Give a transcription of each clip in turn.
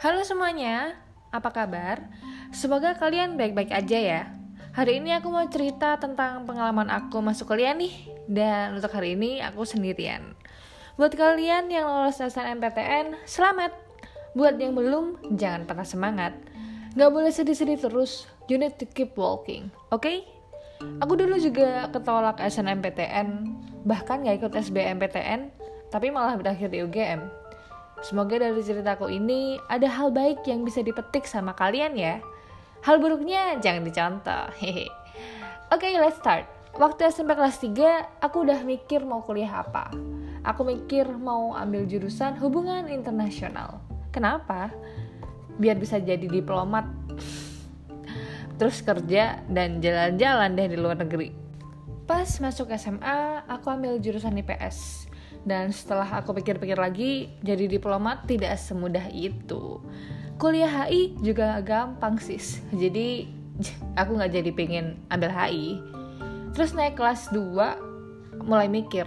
Halo semuanya, apa kabar? Semoga kalian baik-baik aja ya. Hari ini aku mau cerita tentang pengalaman aku masuk kuliah nih. Dan untuk hari ini aku sendirian. Buat kalian yang lolos SNMPTN, selamat. Buat yang belum, jangan pernah semangat. Gak boleh sedih-sedih terus, you need to keep walking, oke? Okay? Aku dulu juga ketolak SNMPTN, bahkan gak ikut SBMPTN, tapi malah berakhir di UGM. Semoga dari ceritaku ini ada hal baik yang bisa dipetik sama kalian ya. Hal buruknya jangan dicontoh. Hehe. Oke, okay, let's start. Waktu SMP kelas 3, aku udah mikir mau kuliah apa. Aku mikir mau ambil jurusan hubungan internasional. Kenapa? Biar bisa jadi diplomat. Terus kerja dan jalan-jalan deh di luar negeri. Pas masuk SMA, aku ambil jurusan IPS. Dan setelah aku pikir-pikir lagi, jadi diplomat tidak semudah itu. Kuliah HI juga gampang sis. Jadi aku nggak jadi pengen ambil HI terus naik kelas 2 mulai mikir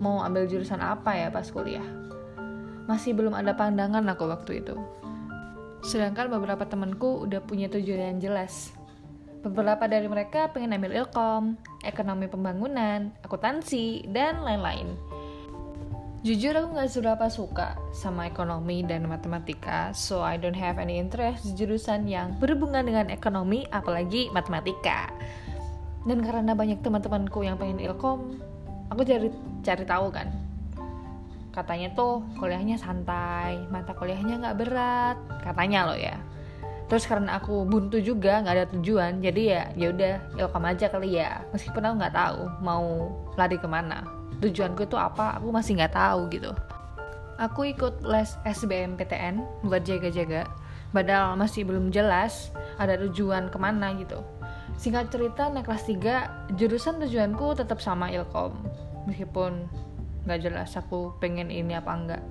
mau ambil jurusan apa ya pas kuliah? Masih belum ada pandangan aku waktu itu. Sedangkan beberapa temanku udah punya tujuan yang jelas. Beberapa dari mereka pengen ambil ilkom ekonomi pembangunan akuntansi dan lain-lain Jujur aku gak seberapa suka sama ekonomi dan matematika, so I don't have any interest di jurusan yang berhubungan dengan ekonomi, apalagi matematika. Dan karena banyak teman-temanku yang pengen ilkom, aku cari cari tahu kan. Katanya tuh kuliahnya santai, mata kuliahnya nggak berat, katanya loh ya. Terus karena aku buntu juga nggak ada tujuan, jadi ya ya udah ilkom aja kali ya. Meskipun aku nggak tahu mau lari ke mana tujuanku itu apa? Aku masih nggak tahu gitu. Aku ikut les SBMPTN buat jaga-jaga. Padahal masih belum jelas ada tujuan ke mana gitu. Singkat cerita naik kelas 3 jurusan tujuanku tetap sama ilkom. Meskipun nggak jelas aku pengen ini apa enggak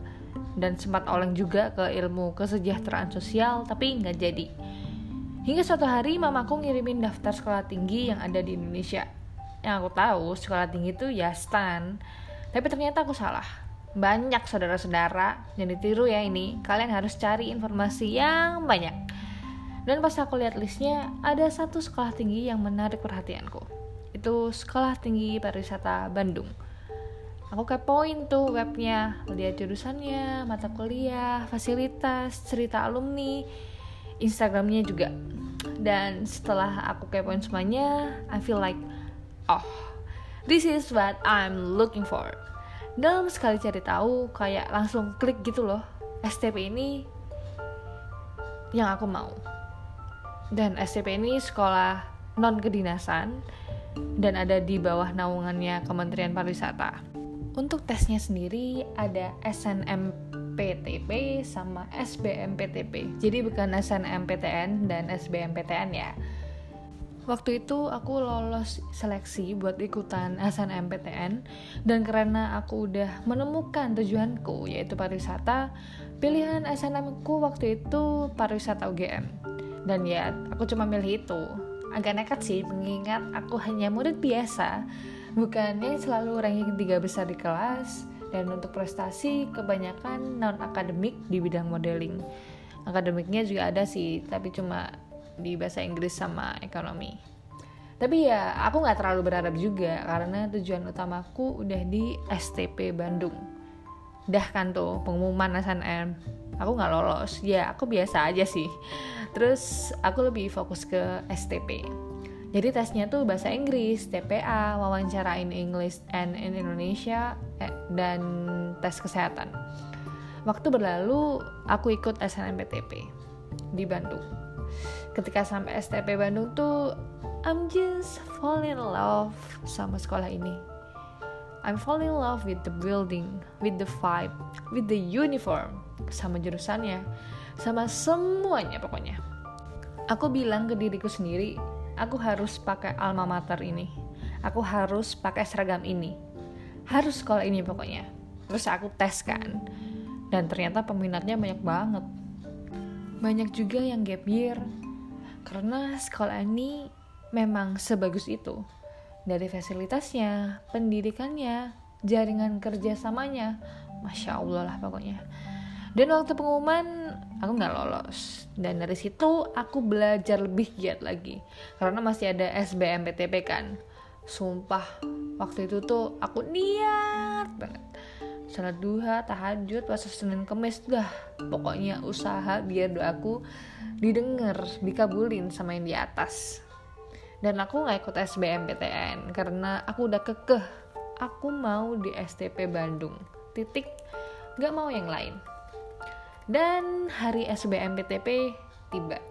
dan sempat oleng juga ke ilmu kesejahteraan sosial tapi nggak jadi. Hingga suatu hari mamaku ngirimin daftar sekolah tinggi yang ada di Indonesia yang aku tahu sekolah tinggi itu ya stan. Tapi ternyata aku salah. Banyak saudara-saudara yang ditiru ya ini. Kalian harus cari informasi yang banyak. Dan pas aku lihat listnya ada satu sekolah tinggi yang menarik perhatianku. Itu sekolah tinggi pariwisata Bandung. Aku kepoin tuh webnya lihat jurusannya mata kuliah fasilitas cerita alumni instagramnya juga. Dan setelah aku kepoin semuanya I feel like oh this is what I'm looking for. Dalam sekali cari tahu kayak langsung klik gitu loh. STP ini yang aku mau. Dan STP ini sekolah non kedinasan dan ada di bawah naungannya Kementerian Pariwisata. Untuk tesnya sendiri ada SNMPTP sama SBMPTP jadi bukan SNMPTN dan SBMPTN ya waktu itu aku lolos seleksi buat ikutan SNMPTN dan karena aku udah menemukan tujuanku yaitu pariwisata pilihan SNM ku waktu itu pariwisata UGM dan ya aku cuma milih itu. Agak nekat sih mengingat aku hanya murid biasa bukannya selalu ranking tiga besar di kelas dan untuk prestasi kebanyakan non akademik di bidang modeling. Akademiknya juga ada sih tapi cuma di bahasa Inggris sama ekonomi. Tapi ya aku nggak terlalu berharap juga karena tujuan utamaku udah di STP Bandung. Dah kan tuh pengumuman SNM aku nggak lolos. Ya aku biasa aja sih. Terus aku lebih fokus ke STP jadi tesnya tuh bahasa Inggris, TPA, wawancara in English and in Indonesia, eh, dan tes kesehatan. Waktu berlalu, aku ikut SNMPTP di Bandung ketika sampai STP Bandung tuh I'm just fall in love sama sekolah ini I'm fall in love with the building, with the vibe, with the uniform, sama jurusannya, sama semuanya pokoknya. Aku bilang ke diriku sendiri, aku harus pakai alma mater ini. Aku harus pakai seragam ini. Harus sekolah ini pokoknya. Terus aku tes kan. Dan ternyata peminatnya banyak banget. Banyak juga yang gap year, karena sekolah ini memang sebagus itu. Dari fasilitasnya, pendidikannya, jaringan kerjasamanya, masya Allah lah pokoknya. Dan waktu pengumuman aku nggak lolos. Dan dari situ aku belajar lebih giat lagi. Karena masih ada SBMPTP kan. Sumpah waktu itu tuh aku niat banget salat duha tahajud puasa senin kemis dah. Pokoknya usaha biar doaku didengar dikabulin sama yang di atas. Dan aku nggak ikut SBMPTN karena aku udah kekeh. Aku mau di STP Bandung. Titik. Nggak mau yang lain. Dan hari SBMPTP tiba.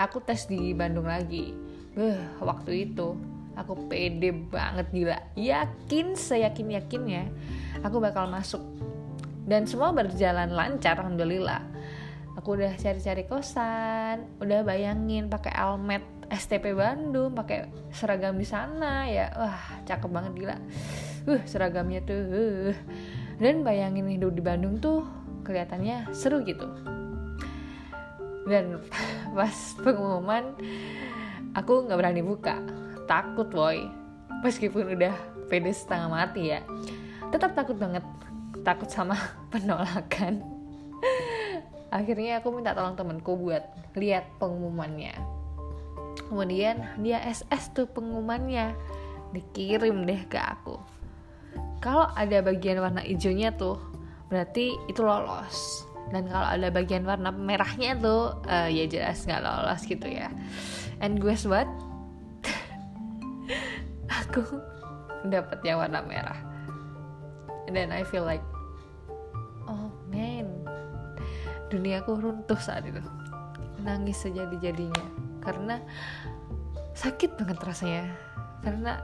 Aku tes di Bandung lagi. Beuh, waktu itu aku pede banget gila. Yakin seyakin yakinnya aku bakal masuk. Dan semua berjalan lancar alhamdulillah. Aku udah cari-cari kosan udah bayangin pakai almet STP Bandung pakai seragam di sana ya. Wah cakep banget gila. Uh seragamnya tuh uh. dan bayangin hidup di Bandung tuh kelihatannya seru gitu. Dan pas pengumuman aku nggak berani buka takut boy. Meskipun udah pede setengah mati ya. Tetap takut banget. Takut sama penolakan. Akhirnya aku minta tolong temenku buat lihat pengumumannya. Kemudian dia SS tuh pengumumannya. Dikirim deh ke aku. Kalau ada bagian warna hijaunya tuh berarti itu lolos. Dan kalau ada bagian warna merahnya tuh uh, ya jelas nggak lolos gitu ya. And guess what aku dapat yang warna merah. And then I feel like oh man. Duniaku runtuh saat itu. Nangis sejadi-jadinya. Karena sakit banget rasanya. Karena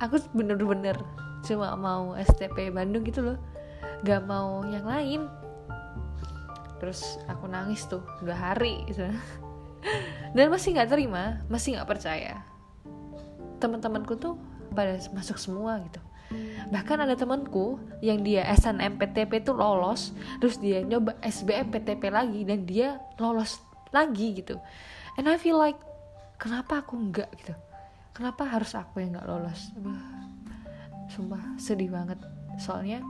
aku bener-bener cuma mau STP Bandung gitu loh. Gak mau yang lain. Terus aku nangis tuh dua hari gitu. Dan masih nggak terima masih nggak percaya. Teman-temanku tuh pada masuk semua gitu. Bahkan ada temanku yang dia SNMPTP tuh lolos terus dia nyoba SBMPTP lagi dan dia lolos lagi gitu. And I feel like kenapa aku enggak gitu? Kenapa harus aku yang nggak lolos? Sumpah sedih banget. Soalnya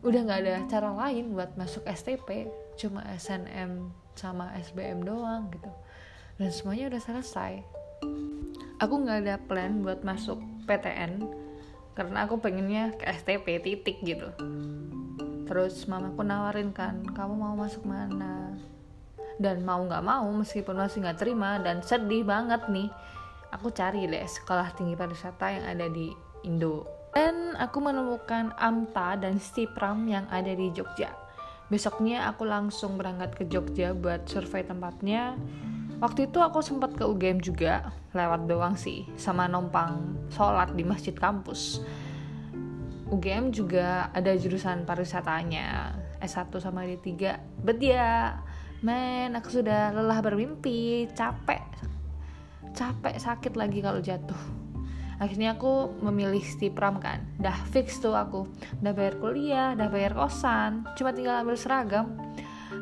udah nggak ada cara lain buat masuk STP cuma SNM sama SBM doang gitu. Dan semuanya udah selesai. Aku nggak ada plan buat masuk PTN karena aku pengennya ke STP titik gitu. Terus mamaku nawarin kan kamu mau masuk mana? Dan mau nggak mau meskipun masih nggak terima dan sedih banget nih aku cari deh sekolah tinggi pariwisata yang ada di Indo. Dan aku menemukan AMTA dan Stipram yang ada di Jogja. Besoknya aku langsung berangkat ke Jogja buat survei tempatnya waktu itu aku sempat ke UGM juga lewat doang sih sama numpang sholat di masjid kampus. UGM juga ada jurusan pariwisatanya S1 sama D3 but ya men aku sudah lelah bermimpi capek capek sakit lagi kalau jatuh. Akhirnya aku memilih stipram kan. Dah fix tuh aku. Udah bayar kuliah udah bayar kosan cuma tinggal ambil seragam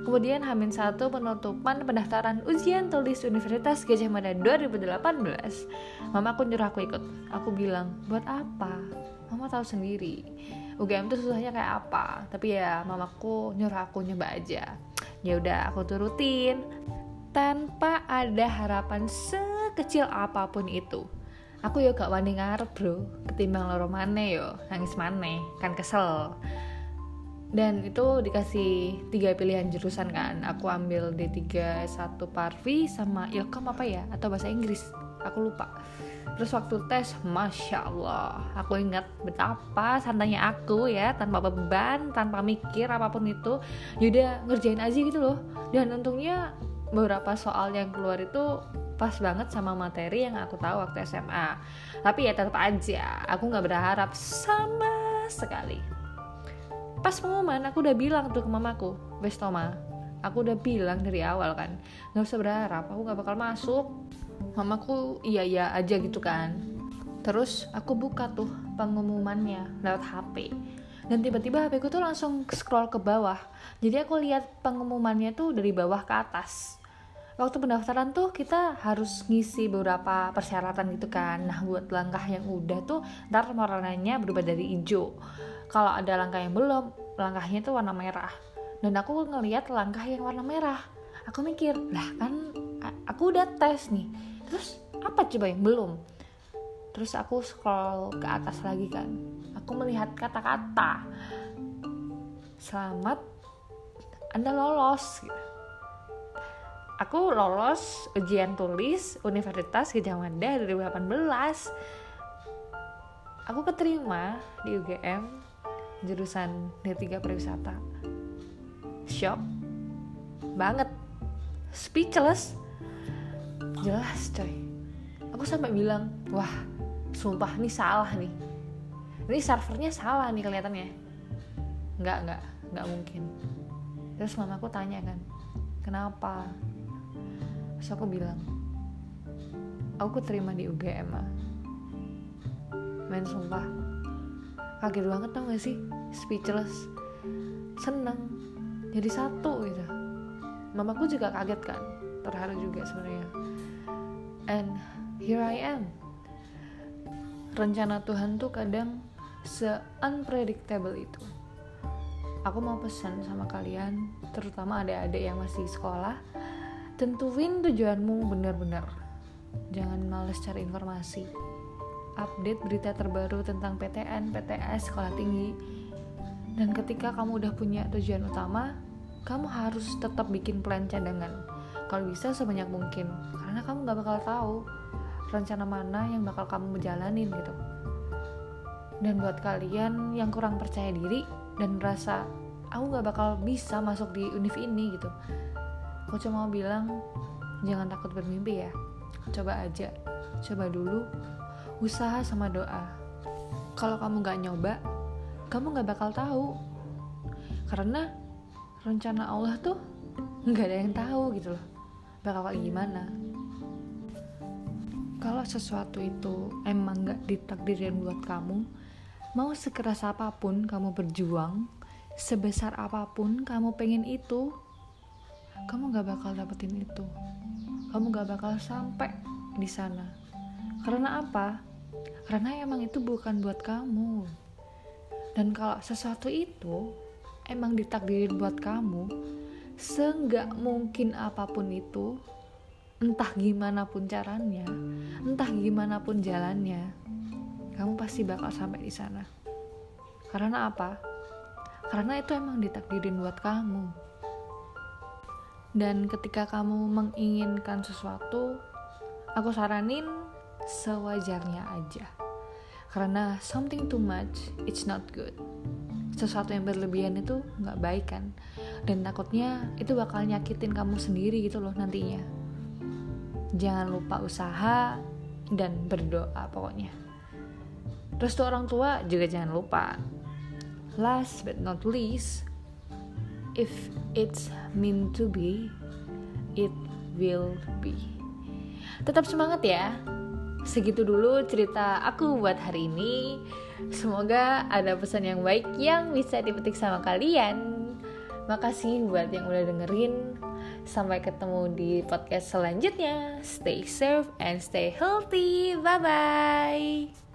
Kemudian Hamin satu penutupan pendaftaran ujian tulis Universitas Gajah Mada 2018. Mama aku nyuruh aku ikut. Aku bilang, buat apa? Mama tahu sendiri. UGM itu susahnya kayak apa. Tapi ya mamaku nyuruh aku nyoba aja. Ya udah aku turutin tanpa ada harapan sekecil apa pun itu. Aku ya gak wani ngarep bro, ketimbang loro mane yo, nangis mane, kan kesel dan itu dikasih tiga pilihan jurusan kan. Aku ambil D3 S1 Parvi sama Ilkom apa ya? Atau bahasa Inggris. Aku lupa. Terus waktu tes Masya Allah. Aku ingat betapa santainya aku ya. Tanpa beban tanpa mikir apa pun itu. Yaudah ngerjain aja gitu loh. Dan untungnya beberapa soal yang keluar itu pas banget sama materi yang aku tahu waktu SMA tapi ya tetap aja aku nggak berharap sama sekali pas pengumuman aku udah bilang tuh ke mamaku wes Toma aku udah bilang dari awal kan nggak usah berharap aku nggak bakal masuk. Mamaku iya iya aja gitu kan. Terus aku buka tuh pengumumannya lewat HP dan tiba-tiba HP ku tuh langsung scroll ke bawah. Jadi aku lihat pengumumannya tuh dari bawah ke atas. Waktu pendaftaran tuh kita harus ngisi beberapa persyaratan gitu kan. Nah buat langkah yang udah tuh ntar warnanya berubah dari hijau kalau ada langkah yang belum langkahnya itu warna merah. Dan aku ngeliat langkah yang warna merah. Aku mikir lah kan aku udah tes nih. Terus apa coba yang belum? Terus aku scroll ke atas lagi kan. Aku melihat kata-kata selamat anda lolos. Aku lolos ujian tulis Universitas Gajah Mada 2018 aku keterima di UGM jurusan D3 pariwisata. Shock banget. Speechless. Jelas coy. Aku sampai bilang wah sumpah ini salah nih. Ini servernya salah nih kelihatannya. Nggak nggak nggak mungkin. Terus mamaku tanya kan kenapa? Terus aku bilang aku terima di UGM ah. main sumpah. Kaget banget tau gak sih speechless seneng jadi satu gitu. Mamaku juga kaget kan terharu juga sebenarnya. And here I am. Rencana Tuhan tuh kadang se-unpredictable itu. Aku mau pesan sama kalian terutama adik-adik yang masih sekolah tentuin tujuanmu benar-benar. Jangan males cari informasi. Update berita terbaru tentang PTN, PTS, sekolah tinggi dan ketika kamu udah punya tujuan utama kamu harus tetap bikin plan cadangan. Kalau bisa sebanyak mungkin karena kamu gak bakal tahu rencana mana yang bakal kamu jalanin gitu. Dan buat kalian yang kurang percaya diri dan merasa aku gak bakal bisa masuk di univ ini gitu. Aku cuma mau bilang jangan takut bermimpi ya. Coba aja. Coba dulu. Usaha sama doa. Kalau kamu gak nyoba kamu gak bakal tahu. Karena rencana Allah tuh nggak ada yang tahu gitu loh. Bakal kayak gimana? Kalau sesuatu itu emang nggak ditakdirin buat kamu mau sekeras apa pun kamu berjuang sebesar apa pun kamu pengen itu kamu gak bakal dapetin itu. Kamu gak bakal sampai di sana. Karena apa? Karena emang itu bukan buat kamu dan kalau sesuatu itu emang ditakdirin buat kamu seenggak mungkin apa pun itu entah gimana pun caranya entah gimana pun jalannya kamu pasti bakal sampai di sana. Karena apa? Karena itu emang ditakdirin buat kamu. Dan ketika kamu menginginkan sesuatu aku saranin sewajarnya aja karena something too much it's not good. Sesuatu yang berlebihan itu nggak baik kan. Dan takutnya itu bakal nyakitin kamu sendiri gitu loh nantinya. Jangan lupa usaha dan berdoa pokoknya. Terus tuh orang tua juga jangan lupa. Last but not least if it's meant to be it will be. Tetap semangat ya segitu dulu cerita aku buat hari ini. Semoga ada pesan yang baik yang bisa dipetik sama kalian. Makasih buat yang udah dengerin. Sampai ketemu di podcast selanjutnya. Stay safe and stay healthy. Bye bye.